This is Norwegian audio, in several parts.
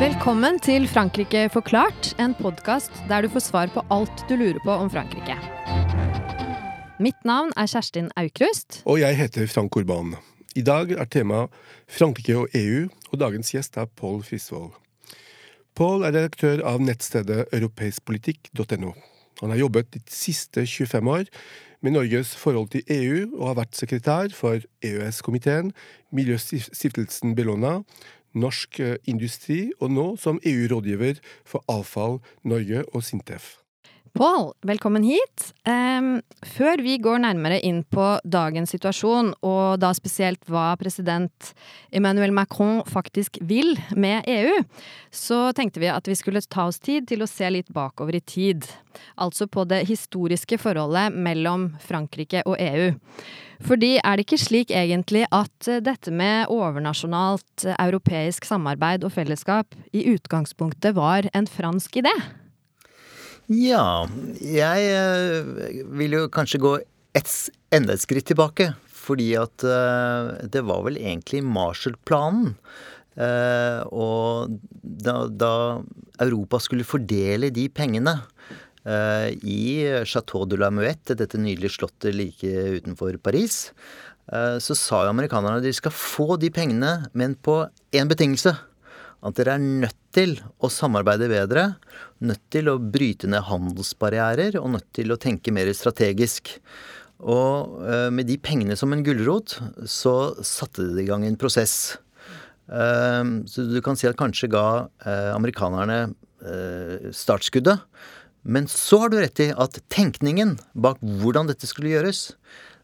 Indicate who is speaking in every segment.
Speaker 1: Velkommen til Frankrike forklart, en podkast der du får svar på alt du lurer på om Frankrike. Mitt navn er Kjerstin Aukrust.
Speaker 2: Og jeg heter Frank Urban. I dag er temaet Frankrike og EU, og dagens gjest er Pål Frisvold. Pål er redaktør av nettstedet europeiskpolitikk.no. Han har jobbet de siste 25 år med Norges forhold til EU, og har vært sekretær for EØS-komiteen, Miljøstiftelsen Bellona, Norsk Industri, og nå som EU-rådgiver for Avfall Norge og Sintef.
Speaker 1: Pål, velkommen hit. Før vi går nærmere inn på dagens situasjon, og da spesielt hva president Emmanuel Macron faktisk vil med EU, så tenkte vi at vi skulle ta oss tid til å se litt bakover i tid. Altså på det historiske forholdet mellom Frankrike og EU. Fordi er det ikke slik egentlig at eh, dette med overnasjonalt eh, europeisk samarbeid og fellesskap i utgangspunktet var en fransk idé?
Speaker 3: Ja, jeg eh, vil jo kanskje gå et, enda et skritt tilbake. Fordi at det var vel egentlig Marshall-planen. og da, da Europa skulle fordele de pengene Eh, i Chateau de la Muette, dette nydelige slottet like utenfor Paris, eh, så sa jo amerikanerne at de skal få de pengene, men på én betingelse. At dere er nødt til å samarbeide bedre, nødt til å bryte ned handelsbarrierer og nødt til å tenke mer strategisk. Og eh, med de pengene som en gulrot, så satte de i gang en prosess. Så du kan si at kanskje ga amerikanerne startskuddet. Men så har du rett i at tenkningen bak hvordan dette skulle gjøres,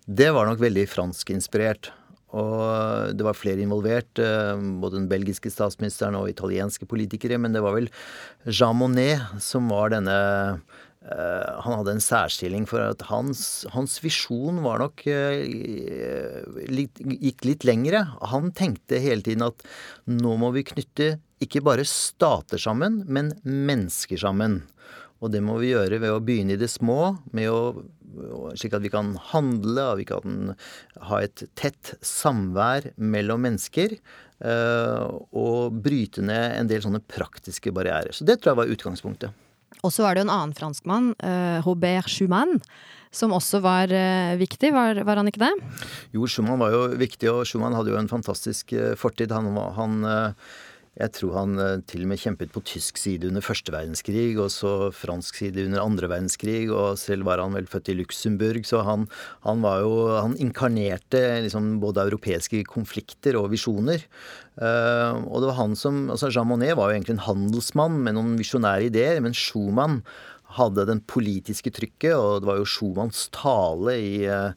Speaker 3: det var nok veldig franskinspirert. Og det var flere involvert, eh, både den belgiske statsministeren og italienske politikere. Men det var vel Jean Monnet som var denne uh, Han hadde en særstilling for at hans, hans visjon var nok uh, gikk litt lengre. Han tenkte hele tiden at nå må vi knytte ikke bare stater sammen, men mennesker sammen. Og det må vi gjøre ved å begynne i det små, med å, slik at vi kan handle, og vi kan ha et tett samvær mellom mennesker. Eh, og bryte ned en del sånne praktiske barrierer. Så det tror jeg var utgangspunktet.
Speaker 1: Og så var det en annen franskmann, uh, Robert Schumann, som også var uh, viktig, var, var, han ikke det?
Speaker 3: Jo, Schumann var jo viktig, og Schumann hadde jo en fantastisk fortid. Han, han jeg tror han eh, til og med kjempet på tysk side under første verdenskrig, og så fransk side under andre verdenskrig, og selv var han vel født i Luxembourg, så han, han var jo Han inkarnerte liksom både europeiske konflikter og visjoner. Uh, og det var han som altså Jean Monnet var jo egentlig en handelsmann med noen visjonære ideer, men Schumann hadde den politiske trykket, og det var jo Schumanns tale i uh,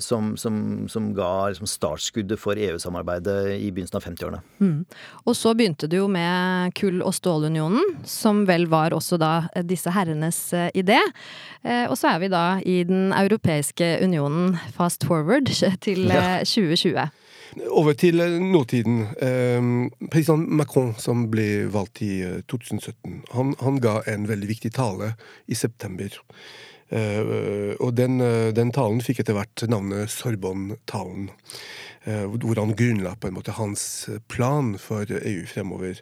Speaker 3: som, som, som, ga liksom startskuddet for EU-samarbeidet i begynnelsen av 50-årene.
Speaker 1: Mm. Og så begynte det jo med kull- og stålunionen, som vel var også da disse herrenes eh, idé. Eh, og så er vi da i Den europeiske unionen fast forward til ja. 2020.
Speaker 2: Over til nåtiden. President Macron, som ble valgt i 2017, han, han ga en veldig viktig tale i september. Eh, og den, eh, den talen fikk etter hvert navnet Sorbonne-talen. Eh, hvor han grunnla på en måte hans plan for EU fremover.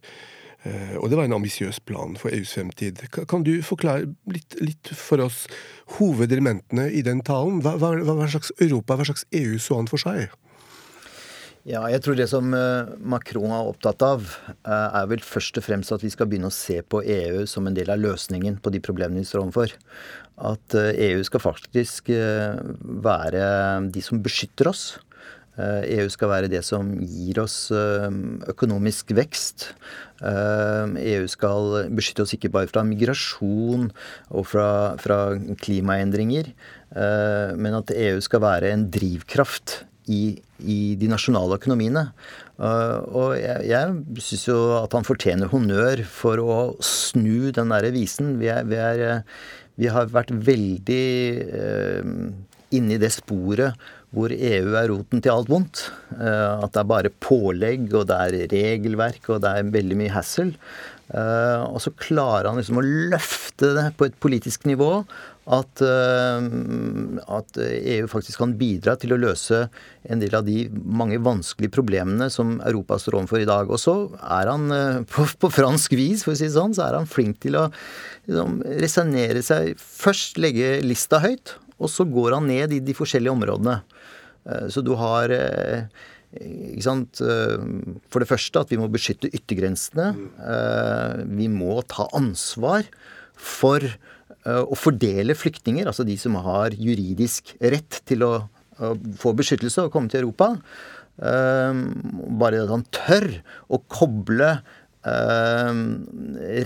Speaker 2: Og det var en ambisiøs plan for EUs fremtid. Kan du forklare litt, litt for oss hovedelementene i den talen? Hva, hva, hva, slags Europa, hva slags EU så han for seg?
Speaker 3: Ja, jeg tror det som Macron er opptatt av, er vel først og fremst at vi skal begynne å se på EU som en del av løsningen på de problemene vi står overfor at EU eh, e skal faktisk eh, være de som beskytter oss. EU eh, e skal være det som gir oss økonomisk vekst. EU e skal beskytte oss ikke bare fra migrasjon og fra, fra klimaendringer, men at EU skal være en drivkraft i, i de nasjonale økonomiene. Og jeg, jeg syns jo at han fortjener honnør for å snu den derre visen. Vi er, vi er vi har vært veldig eh, inne i det sporet hvor EU er roten til alt vondt. Eh, at det er bare pålegg, og det er regelverk, og det er veldig mye hassle. Uh, og så klarer han liksom å løfte det på et politisk nivå. At, uh, at, EU faktisk kan bidra til å løse en del av de mange vanskelige problemene som Europa står overfor i dag. Og så er han, uh, på, på, fransk vis, for å si det sånn, så er han flink til å liksom, resonnere seg Først legge lista høyt, og så går han ned i de forskjellige områdene. så du har ikke sant? Eh, for det første at vi må beskytte yttergrensene. Eh, vi må ta ansvar for eh, å fordele flyktninger, altså de som har juridisk rett til å få beskyttelse og komme til Europa. Bare at han tør å koble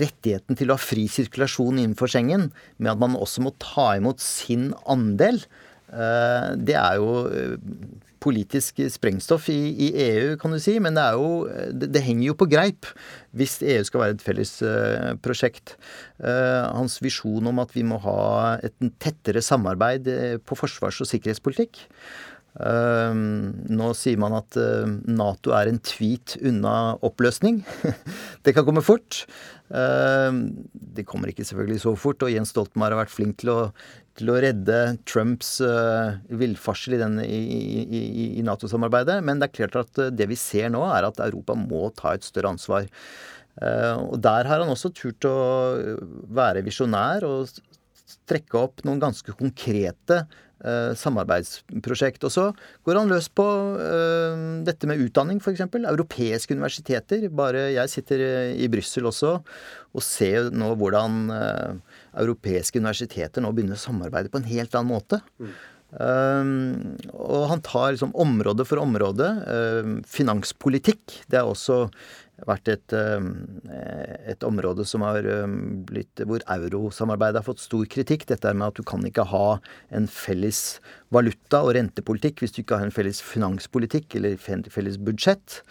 Speaker 3: rettigheten til å ha fri sirkulasjon innenfor Schengen med at man også må ta imot sin andel, det er jo politisk sprengstoff i, i, EU, kan du si. Men det, er jo, det, det, henger jo på greip hvis EU skal være et felles uh, prosjekt. Uh, hans visjon om at vi må ha et tettere samarbeid eh, på forsvars- og sikkerhetspolitikk. Uh, nå sier man at Nato er en tweet unna oppløsning. det kan komme fort. det kommer ikke selvfølgelig så fort, og Jens Stoltenberg har vært flink til å til å redde Trumps uh, villfarsel i, i, i, i Nato-samarbeidet. Men det er klart at eh, det vi ser nå, er at Europa må ta et større ansvar. Uh, og der har han også turt å være visjonær og trekke opp noen ganske konkrete uh, samarbeidsprosjekt. Og så går han løs på uh, dette med utdanning, f.eks. Europeiske universiteter. Bare jeg sitter i Brussel også og ser nå hvordan europeiske universiteter nå begynner å samarbeide på en helt annen måte. Mm. Um, og han tar liksom område for område. Um, finanspolitikk, det er også vært et, um, et område som har blitt hvor eurosamarbeidet har fått stor kritikk. Dette med at du kan ikke ha en felles valuta og rentepolitikk hvis du ikke har en felles finanspolitikk eller felles budsjett.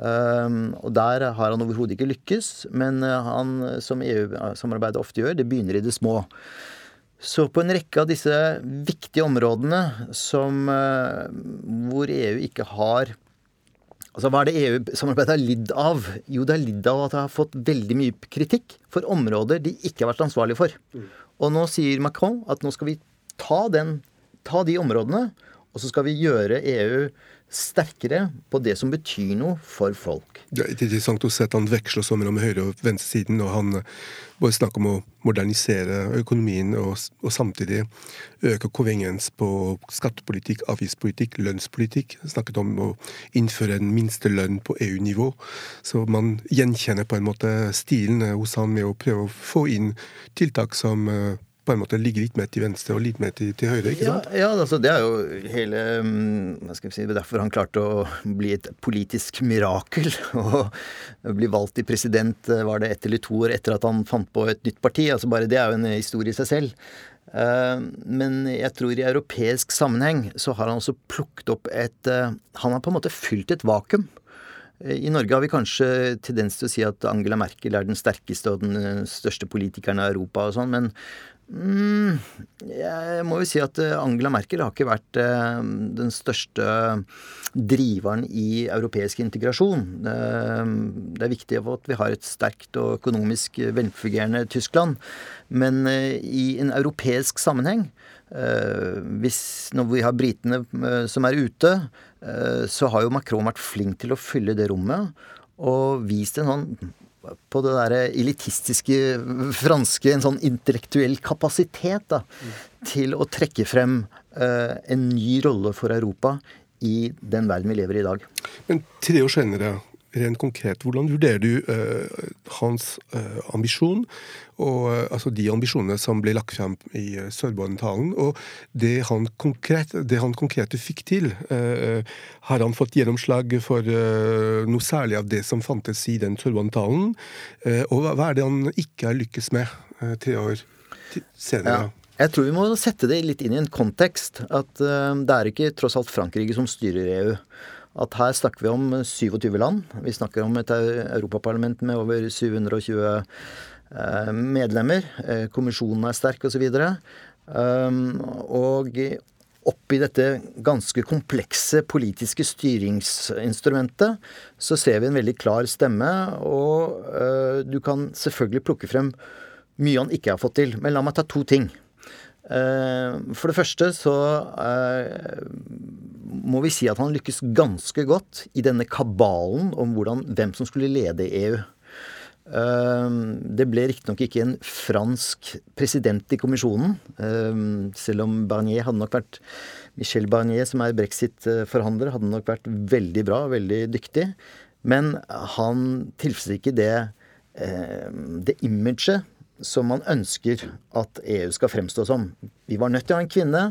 Speaker 3: Um, og der har han overhodet ikke lykkes, men uh, han, som EU-samarbeidet ofte gjør, det begynner i det små. Så på en rekke av disse viktige områdene som, uh, hvor EU ikke har Altså Hva er det EU-samarbeidet har lidd av? Jo, det har lidd av at det har fått veldig mye kritikk for områder de ikke har vært ansvarlige for. Mm. Og nå sier Macron at nå skal vi ta, den, ta de områdene, og så skal vi gjøre EU sterkere på det som betyr noe for folk.
Speaker 2: Det er interessant å se at han veksler så mellom høyre- og venstresiden. og Han eh, bare snakker om å modernisere økonomien og, og samtidig øke konvengens på skattepolitikk, avgiftspolitikk, lønnspolitikk. Han snakket om å innføre en minstelønn på EU-nivå. Så man gjenkjenner på en måte stilen hos han med å prøve å få inn tiltak som eh, på en måte ligge litt mer til venstre og litt mer til, til høyre, ikke sant?
Speaker 3: Ja, ja altså, det er jo hele mm, hva skal vi si, Derfor han klarte å bli et politisk mirakel. Og bli valgt i president eh, var det ett eller to år etter at han fant på et nytt parti. altså bare Det er jo en historie i seg selv. Eh, men jeg tror i europeisk sammenheng så har han også plukket opp et eh, Han har på en måte fylt et vakuum. I Norge har vi kanskje tendens til å si at Angela Merkel er den sterkeste og den største politikeren av Europa og sånn, men Mm, jeg må jo si at eh, Angela Merkel har ikke vært eh, den største driveren i europeisk integrasjon. Det er viktig at vi har et sterkt og økonomisk velfungerende Tyskland. Men eh, i en europeisk sammenheng, hvis når vi har britene som er ute, så har jo Macron vært flink til å fylle det rommet og vist en sånn på det derre elitistiske franske en sånn intellektuell kapasitet da, til å trekke frem en ny rolle for Europa i den verden vi lever i i dag.
Speaker 2: Men tre år senere, rent konkret, hvordan vurderer du uh, hans uh, ambisjon, og uh, altså de ambisjonene som ble lagt frem i uh, Sørbonn-talen, og det han, konkret, det han konkrete fikk til? har han fått gjennomslag for noe særlig av det som fantes i den sørbanetalen og hva, er det han ikke har lykkes med tre år senere? Ja.
Speaker 3: Jeg tror vi må sette det litt inn i en kontekst. At det er ikke tross alt Frankrike som styrer EU at her snakker vi om 27 land. Vi snakker om et europaparlament med over 720 eh, medlemmer. Eh, kommisjonen er sterk, osv. Og, um, og oppi dette ganske komplekse politiske styringsinstrumentet, så ser vi en veldig klar stemme, og uh, du kan selvfølgelig plukke frem mye han ikke har fått til. Men la meg ta to ting. Uh, for det første så uh, må vi si at han lykkes ganske godt i denne kabalen om hvordan, hvem som skulle lede EU. Ehm, det ble riktignok ikke en fransk president i kommisjonen, selv om Barnier hadde nok vært Michel Barnier, som er brexit-forhandler, hadde nok vært veldig bra, veldig dyktig. Men han tilfredsstiller ikke det, det imaget som man ønsker at EU skal fremstå som. Vi var nødt til å ha en kvinne,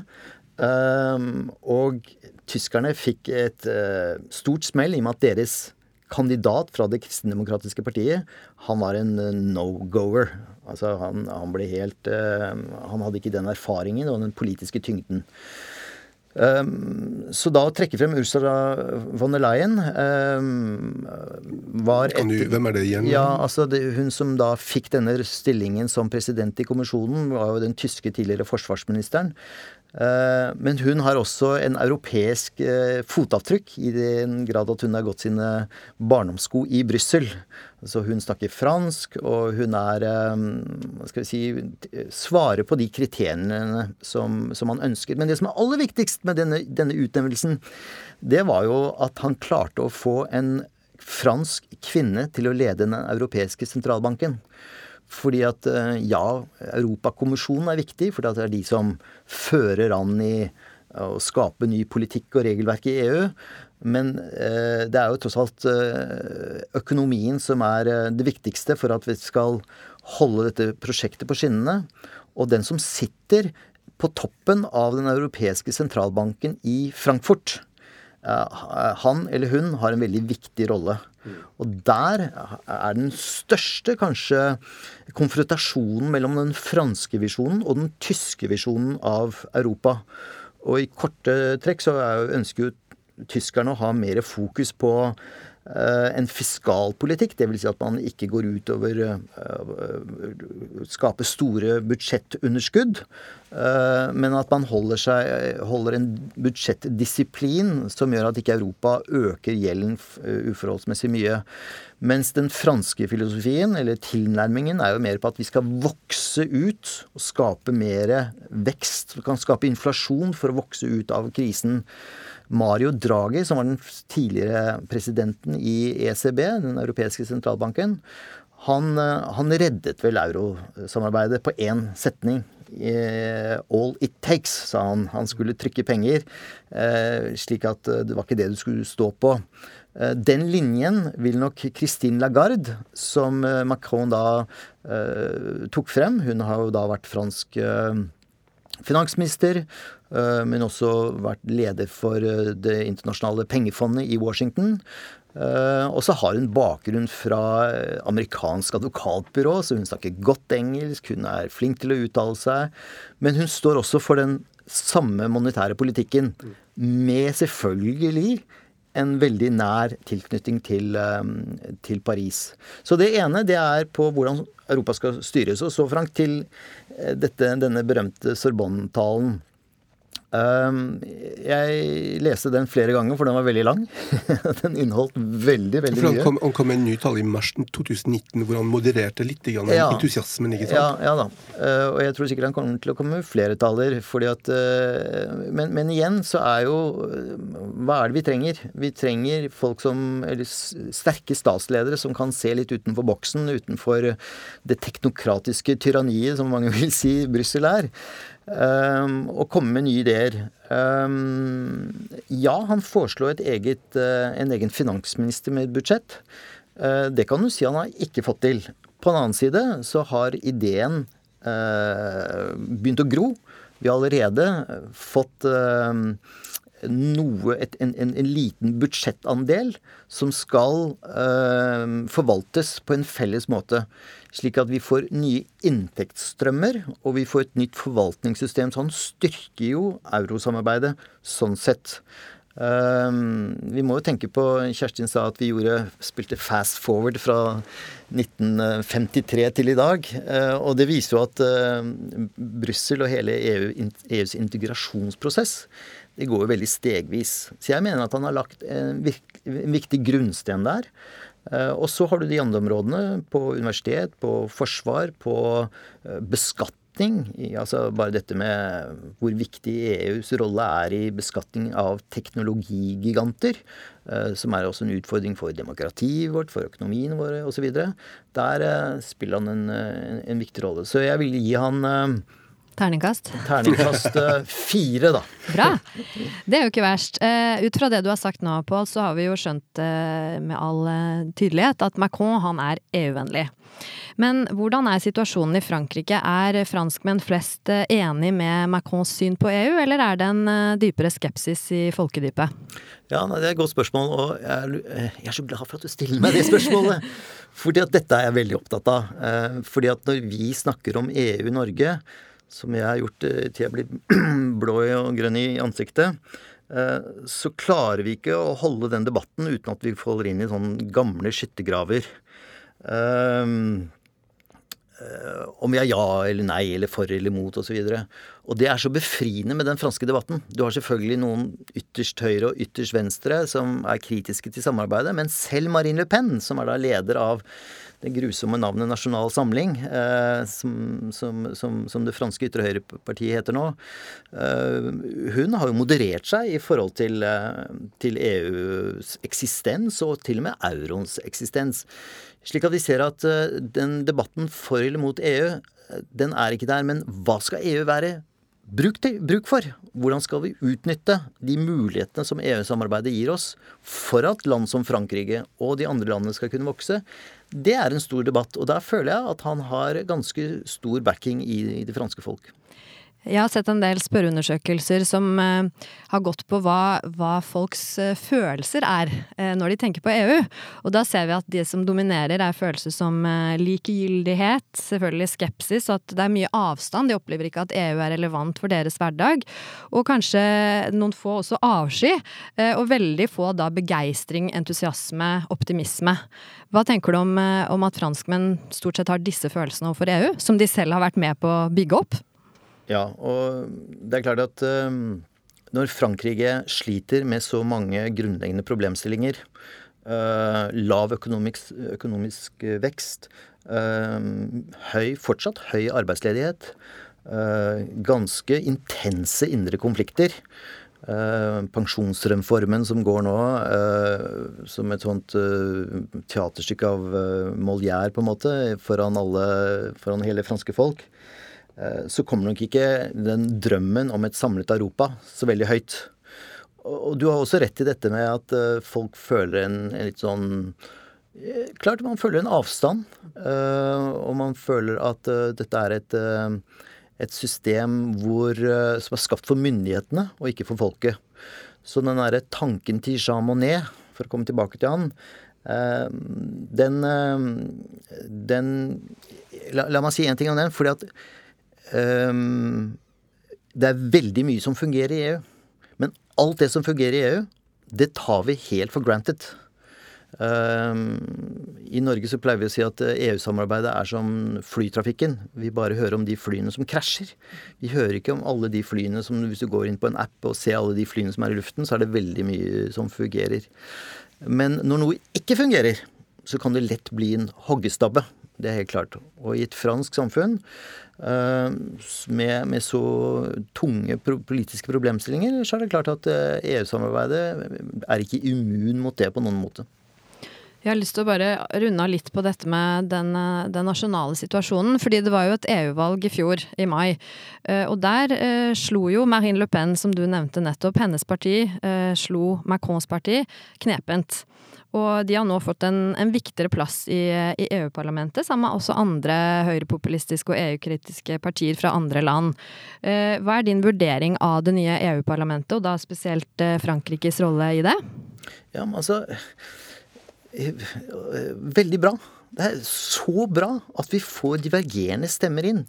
Speaker 3: og tyskerne fikk et eh, stort smell i og med at deres kandidat fra det kristendemokratiske partiet, han var en eh, no-goer. Altså han, han, ble helt uh, Han hadde ikke den erfaringen og den politiske tyngden. Um, så da å trekke frem Ursula von der Leyen um, var
Speaker 2: et, du, Hvem er det igjen?
Speaker 3: Ja, altså det, Hun som da fikk denne stillingen som president i kommisjonen, var jo den tyske tidligere forsvarsministeren. Eh, men hun har også en europeisk eh, fotavtrykk, i den grad at hun har gått sine barndomssko i Brussel. Så hun snakker fransk, og hun er eh, hva skal vi si, svarer på de kriteriene som, som han ønsker. Men det som er aller viktigst med denne, denne utnevnelsen, det var jo at han klarte å få en fransk kvinne til å lede den europeiske sentralbanken. Fordi at eh, ja, Europakommisjonen er viktig, for det er de som fører an i å skape ny politikk og regelverk i EU. Men eh, det er jo tross alt eh, økonomien som er eh, det viktigste for at vi skal holde dette prosjektet på skinnene. Og den som sitter på toppen av den europeiske sentralbanken i Frankfurt, eh, han eller hun har en veldig viktig rolle. Og der er den største, kanskje, konfrontasjonen mellom den franske visjonen og den tyske visjonen av Europa. Og i korte trekk så ønsker jo tyskerne å ha mer fokus på Eh, en fiskalpolitikk, dvs. Si at man ikke går utover uh, Skaper store budsjettunderskudd. Men at man holder, seg, holder en budsjettdisiplin som gjør at ikke Europa øker gjelden uforholdsmessig mye. Mens den franske filosofien, eller tilnærmingen, er jo mer på at vi skal vokse ut og skape mer vekst. Vi kan skape inflasjon for å vokse ut av krisen. Mario Draghi, som var den tidligere presidenten i ECB, den europeiske sentralbanken, han, eh, han reddet vel eurosamarbeidet på én setning. All it takes, sa han. Han skulle trykke penger, eh, slik at eh, det var ikke det du skulle stå på. Den linjen vil nok Christine Lagarde, som Macron da tok frem Hun har jo da vært fransk finansminister. Eh, men også vært leder for eh, Det internasjonale pengefondet i Washington. Eh, og så har hun bakgrunn fra amerikansk advokatbyrå, så hun snakker godt engelsk, hun er flink til å uttale seg. Men hun står også for den samme monetære politikken, med selvfølgelig en veldig nær tilknytning til, til, Paris. Så det ene det er på hvordan Europa skal styres. Og så, Frank, til dette, denne berømte Sorbonne-talen. Um, jeg leste den flere ganger, for den var veldig lang. den inneholdt veldig veldig
Speaker 2: mye. Kom, han kom med en ny tall i mars 2019 hvor han modererte litt grann ja. entusiasmen. ikke sant?
Speaker 3: Ja, ja da. Uh, og jeg tror sikkert han kommer til å komme med flere taller. fordi at, uh, men, men, igjen så er jo uh, Hva er det vi trenger? Vi trenger folk som, eller sterke statsledere som kan se litt utenfor boksen, utenfor det teknokratiske tyranniet, som mange vil si Brussel er. Um, og komme med nye ideer. Um, ja, han foreslo eget, uh, en egen finansminister med et budsjett. Uh, det kan du si han har ikke fått til. På den annen side så har ideen uh, begynt å gro. Vi har allerede fått noe, et, en, en, en, liten budsjettandel som skal forvaltes på en felles måte slik at vi får nye inntektsstrømmer, og vi får et nytt forvaltningssystem. Så han styrker jo eurosamarbeidet sånn sett. Eh, vi må jo tenke på Kjerstin sa at vi gjorde, spilte fast forward fra 1953 til i dag. Eh, og det viser jo at uh, Brussel og hele EU, EUs integrasjonsprosess det går jo veldig stegvis. Så jeg mener at han har lagt en, viktig grunnsten der. Uh, og så har du de andre områdene, på universitet, på forsvar, på beskatning beskatning, altså bare dette med hvor viktig EUs rolle er i beskatning av teknologigiganter, eh, som er også en utfordring for demokratiet vårt, for økonomien vår osv., der eh, spiller han en, en, viktig rolle. Så jeg vil gi han eh,
Speaker 1: Terningkast?
Speaker 3: Terningkast fire, da.
Speaker 1: Bra. Det er jo ikke verst. Uh, ut fra det du har sagt nå, Pål, så har vi jo skjønt uh, med all tydelighet at Macron han er EU-vennlig. Men hvordan er situasjonen i Frankrike? Er franskmenn flest eh, enig med Macrons syn på EU, eller er det en eh, dypere skepsis i folkedypet?
Speaker 3: Ja, Det er et godt spørsmål, og jeg er, eh, jeg er så glad for at du stiller meg det spørsmålet. fordi at dette er jeg veldig opptatt av. Fordi at når vi snakker om EU i Norge, som jeg har gjort til jeg blir blå og grønn i ansiktet, så klarer vi ikke å holde den debatten uten at vi faller inn i sånne gamle skyttergraver. Um, Eh, om vi er ja eller nei eller for eller mot osv. Og, så og det er så befriende med den franske debatten. Du har selvfølgelig noen ytterst høyre og ytterst venstre som er kritiske til samarbeidet, men selv Marine Le Pen, som er da leder av det grusomme navnet Nasjonal Samling, eh, som, som, som, som, det franske ytre høyre-partiet heter nå, eh, hun har jo moderert seg i forhold til, eh, til EUs eksistens, og til og med euroens eksistens. Slik at vi ser at uh, den debatten for eller mot EU, uh, den er ikke der. Men hva skal EU være bruk, til, bruk for? Hvordan skal vi utnytte de mulighetene som EU-samarbeidet gir oss, for at land som Frankrike og de andre landene skal kunne vokse? Det er en stor debatt. Og der føler jeg at han har ganske stor backing i, i det franske folk.
Speaker 1: Jeg har sett en del spørreundersøkelser som uh, har gått på hva, hva folks uh, følelser er uh, når de tenker på EU. Og da ser vi at de som dominerer er følelser som likegyldighet, selvfølgelig skepsis, og at det er mye avstand. De opplever ikke at EU er relevant for deres hverdag. Og kanskje noen få også avsky, og veldig få da begeistring, entusiasme, optimisme. Hva tenker du om, om at franskmenn stort sett har disse følelsene overfor EU, som de selv har vært med på å bygge opp?
Speaker 3: Ja, og det er klart at uh, når Frankrike sliter med så mange grunnleggende problemstillinger, uh, lav økonomisk, økonomisk vekst, uh, høy, fortsatt høy arbeidsledighet, ganske intense indre konflikter, Uh, pensjonsreformen som går nå, uh, som et sånt uh, teaterstykke av Molière, på en måte, foran, alle, foran hele franske folk. Eh, så kommer nok ikke den drømmen om et samlet Europa så veldig høyt. Og du har også rett i dette med at eh, folk føler en, en litt sånn eh, Klart man føler en avstand. Og man føler at dette er et, et system hvor, som er skapt for myndighetene, og ikke for folket. Så den derre tanken til Jean Monnet, for å komme tilbake til han, den, den la, la, meg si en ting om den. fordi at um, Det er veldig mye som fungerer i EU. Men alt det som fungerer i EU, det tar vi helt for granted. Um, I Norge så pleier vi å si at EU-samarbeidet er som flytrafikken. Vi bare hører om de flyene som krasjer. Vi hører ikke om alle de flyene som Hvis du går inn på en app og ser alle de flyene som er i luften, så er det veldig mye som fungerer. Men når noe ikke fungerer, så kan det lett bli en hoggestabbe. Det er helt klart. Og i et fransk samfunn eh, med, med, så tunge politiske problemstillinger, så er det klart at eh, EU-samarbeidet er ikke immun mot det på noen måte.
Speaker 1: Jeg har lyst til å bare runde av litt på dette med den, eh, den, nasjonale situasjonen. fordi det var jo et EU-valg i fjor, i mai. Og der eh, slo jo Marine Le Pen, som du nevnte nettopp, hennes parti eh, slo Macrons parti knepent. Og de har nå fått en, en viktigere plass i, i EU-parlamentet, sammen med også andre høyrepopulistiske og EU-kritiske partier fra andre land. Eh, hva er din vurdering av det nye EU-parlamentet, og da spesielt eh, Frankrikes rolle i det?
Speaker 3: Ja, men altså Veldig bra. Det er så bra at vi får divergerende stemmer inn.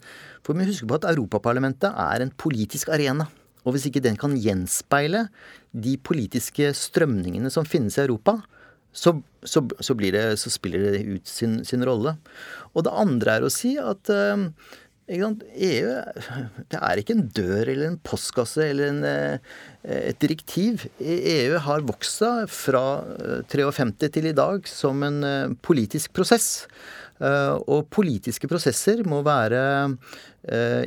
Speaker 3: For vi husker på at Europaparlamentet er en politisk arena. og hvis ikke den kan gjenspeile de politiske strømningene som finnes i Europa, så, så, så, det, så spiller det ut sin, sin, rolle. Og det andre er å si at EU det er ikke en dør eller en postkasse eller en, et direktiv. EU har vokst seg fra 53 til i dag som en politisk prosess. Og politiske prosesser må være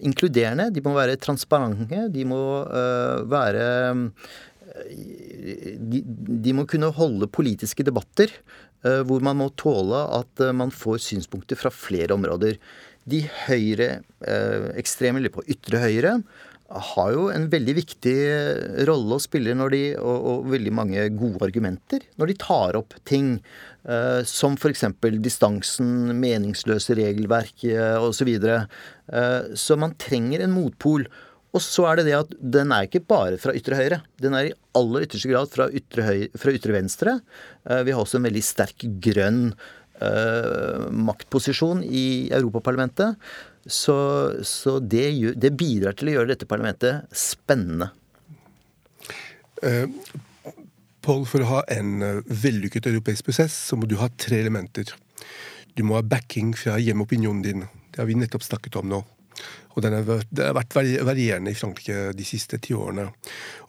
Speaker 3: inkluderende, de må være transparente, de må være de, de, må kunne holde politiske debatter uh, hvor man må tåle at uh, man får synspunkter fra flere områder. De høyre uh, ekstreme, eller på ytre høyre, har jo en veldig viktig rolle å spille når de, og, og veldig mange gode argumenter når de tar opp ting. Uh, som f.eks. distansen, meningsløse regelverk uh, osv. Så, videre. så man trenger en motpol. Og så er det det at den er ikke bare fra ytre høyre. Den er i aller ytterste grad fra ytre, høyre, fra ytre venstre. Uh, vi har også en veldig sterk grønn uh, maktposisjon i Europaparlamentet. Så, så det, det, bidrar til å gjøre dette parlamentet spennende.
Speaker 2: Uh, Paul, for å ha en vellykket europeisk prosess, så må du ha tre elementer. Du må ha backing fra hjemmeopinionen din. Det har vi nettopp snakket om nå. Og den har vært varierende i Frankrike de siste ti årene.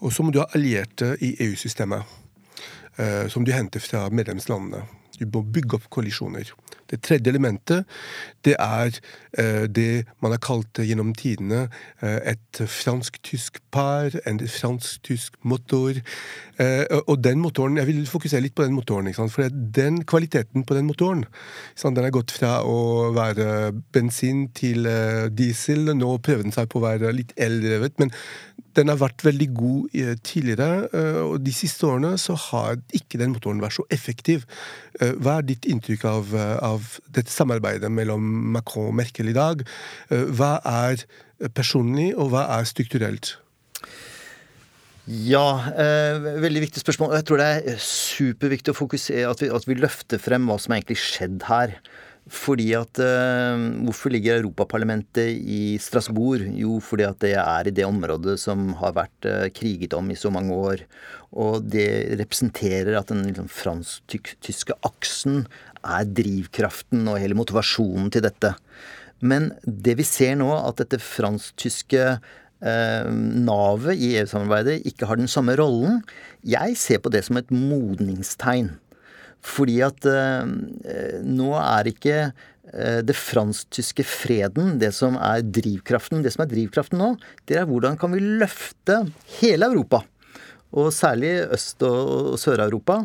Speaker 2: Og så må du ha allierte i EU-systemet, eh, som du henter fra medlemslandene. Du må bygge opp koalisjoner. Det tredje elementet det er eh, det man har kalt gjennom tidene eh, et fransk-tysk par, en fransk-tysk motor. Eh, og den motoren, Jeg vil fokusere litt på den motoren. For den kvaliteten på den motoren den har gått fra å være bensin til diesel. Nå prøver den seg på å være litt eldrevet. Men den har vært veldig god tidligere, og de siste årene så har ikke den motoren vært så effektiv. Hva er ditt inntrykk av, av dette samarbeidet mellom Macron og Merkel i dag? Hva er personlig, og hva er strukturelt?
Speaker 3: Ja, eh, veldig viktig spørsmål. Jeg tror det er superviktig å fokusere at vi, at vi løfter frem hva som egentlig skjedd her. Fordi at uh, Hvorfor ligger Europaparlamentet i Strasbourg? Jo, fordi at det er i det området som har vært uh, kriget om i så mange år. Og det representerer at den liksom, fransk-tyske aksen er drivkraften og hele motivasjonen til dette. Men det vi ser nå, at dette fransk-tyske uh, navet i EU-samarbeidet ikke har den samme rollen, jeg ser på det som et modningstegn. Fordi at eh, nå er ikke eh, det fransk-tyske freden det som er drivkraften. Det som er drivkraften nå, det er hvordan kan vi løfte hele Europa, og særlig Øst- og Sør-Europa,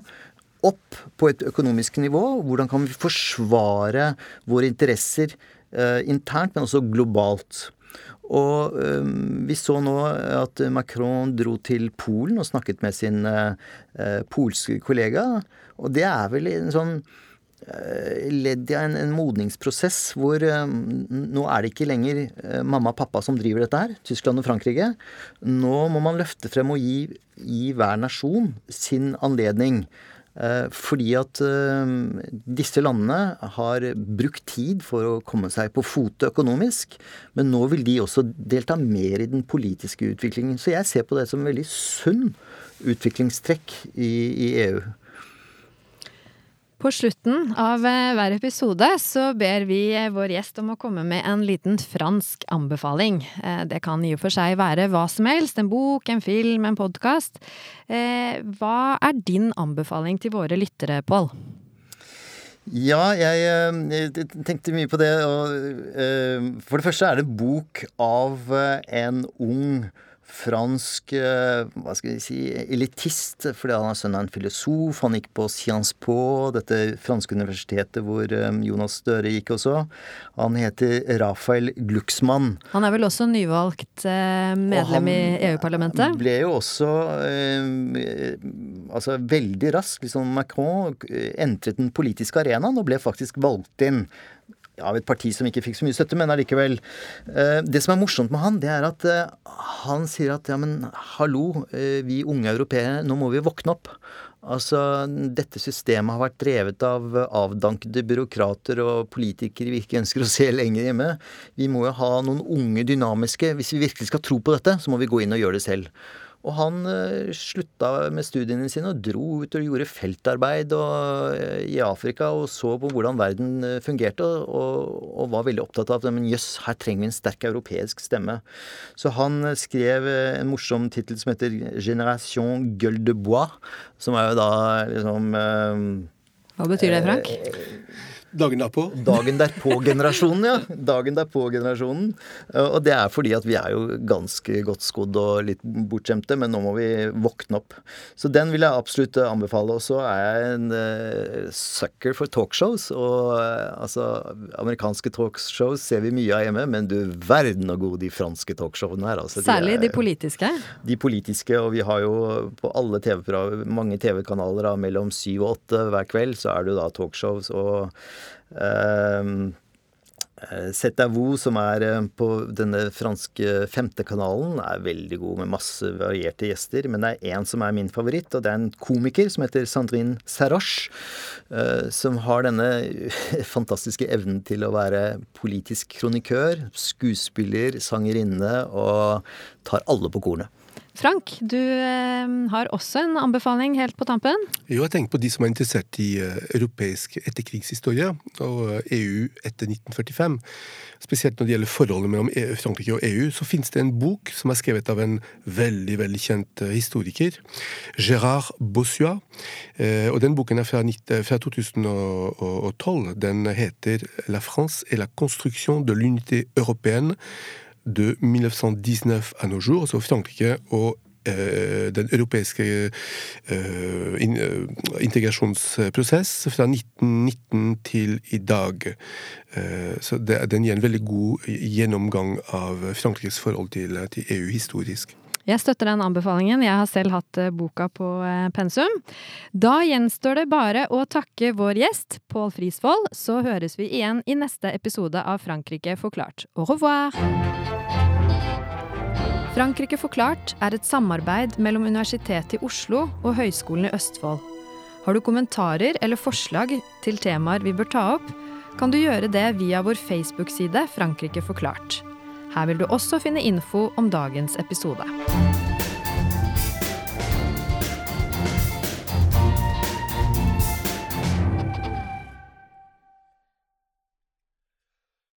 Speaker 3: opp på et økonomisk nivå. Hvordan kan vi forsvare våre interesser eh, internt, men også globalt. Og vi så nå at Macron dro til Polen og snakket med sin uh, polske kollega. Og det er vel en sånn uh, ledd i en, en, modningsprosess hvor um, nå er det ikke lenger uh, mamma og pappa som driver dette her, Tyskland og Frankrike. Nå må man løfte frem og gi, gi hver nasjon sin anledning. Eh, fordi at eh, disse landene har brukt tid for å komme seg på fote økonomisk, men nå vil de også delta mer i den politiske utviklingen. Så jeg ser på det som en veldig sunn utviklingstrekk i, i EU.
Speaker 1: På slutten av eh, hver episode så ber vi eh, vår gjest om å komme med en liten fransk anbefaling. Eh, det kan i og for seg være hva som helst, en bok, en film, en podkast. Hva er din anbefaling til våre lyttere, Pål?
Speaker 3: Ja, jeg, jeg, tenkte mye på det. Og, for det første er det bok av en ung fransk eh, hva skal vi si, elitist, fordi han er sønn av en filosof. Han gikk på Sciences Po, dette franske universitetet hvor eh, Jonas Støre gikk også. Han heter Rafael Glucksmann.
Speaker 1: Han er vel også nyvalgt eh, medlem i EU-parlamentet?
Speaker 3: Han ble jo også altså veldig raskt, liksom Macron entret den politiske arenaen og ble faktisk valgt inn av et parti som ikke fikk så mye støtte, men allikevel. Eh, det som er morsomt med han, det er at eh, han sier at ja, men hallo, eh, vi unge europeere, nå må vi våkne opp. Altså, dette systemet har vært drevet av avdankede byråkrater og politikere vi ikke ønsker å se lenger hjemme. Vi må jo ha noen unge, dynamiske Hvis vi virkelig skal tro på dette, så må vi gå inn og gjøre det selv. Og han uh, slutta med studiene sine og dro ut og gjorde feltarbeid og, uh, i Afrika og så på hvordan verden uh, fungerte, og, og, var veldig opptatt av at men jøss, her trenger vi en sterk europeisk stemme. Så han skrev en morsom tittel som heter 'Generation Gueule de Bois', som er jo da liksom
Speaker 1: Hva betyr det, Frank?
Speaker 2: Dagen derpå?
Speaker 3: Dagen derpå-generasjonen, ja. Dagen derpå-generasjonen. Og det er fordi at vi er jo ganske godt skodd og litt bortskjemte, men nå må vi våkne opp. Så den vil jeg absolutt anbefale. Og så er jeg en uh, sucker for talkshows. Og uh, altså, amerikanske talkshows ser vi mye av hjemme, men du verden og gode de franske talkshowene er. Altså,
Speaker 1: Særlig
Speaker 3: de, er,
Speaker 1: de politiske?
Speaker 3: De politiske, og vi har jo på alle TV mange TV-kanaler mellom syv og åtte hver kveld, så er det jo da talkshows. og Uh, Vo, som er eh, på denne franske femtekanalen, er veldig god med masse varierte gjester. Men det er én som er min favoritt, og det er en komiker som heter Sandrine Saroche. Eh, som har denne fantastiske evnen til å være politisk kronikør, skuespiller, sangerinne, og tar alle på kornet.
Speaker 1: Frank, du eh, har også en anbefaling helt på tampen?
Speaker 2: Jo, jeg tenker på de som er interessert i uh, europeisk etterkrigshistorie og EU eh, e etter 1945. Spesielt når det gjelder forholdet mellom e Frankrike og EU, så finnes det en bok som er skrevet av en veldig veldig kjent historiker, Gérard Bossuat. Uh, og den boken er fra 2012. Den heter La France et la construction de l'unité européenne de 1919 à nos jours, altså Frankrike og eh, den europeiske eh, in, øh, integrasjonsprosess fra 1919 til i dag. så det, den gir en veldig god gjennomgang av Frankrikes forhold til, til EU historisk.
Speaker 1: Jeg støtter den anbefalingen. Jeg har selv hatt boka på pensum. Da gjenstår det bare å takke vår gjest, Pål Frisvold. Så høres vi igjen i neste episode av Frankrike forklart. Au revoir! Frankrike forklart er et samarbeid mellom Universitetet i Oslo og Høgskolen i Østfold. Har du kommentarer eller forslag til temaer vi bør ta opp, kan du gjøre det via vår Facebook-side Frankrike forklart. Her vil du også finne info om dagens episode.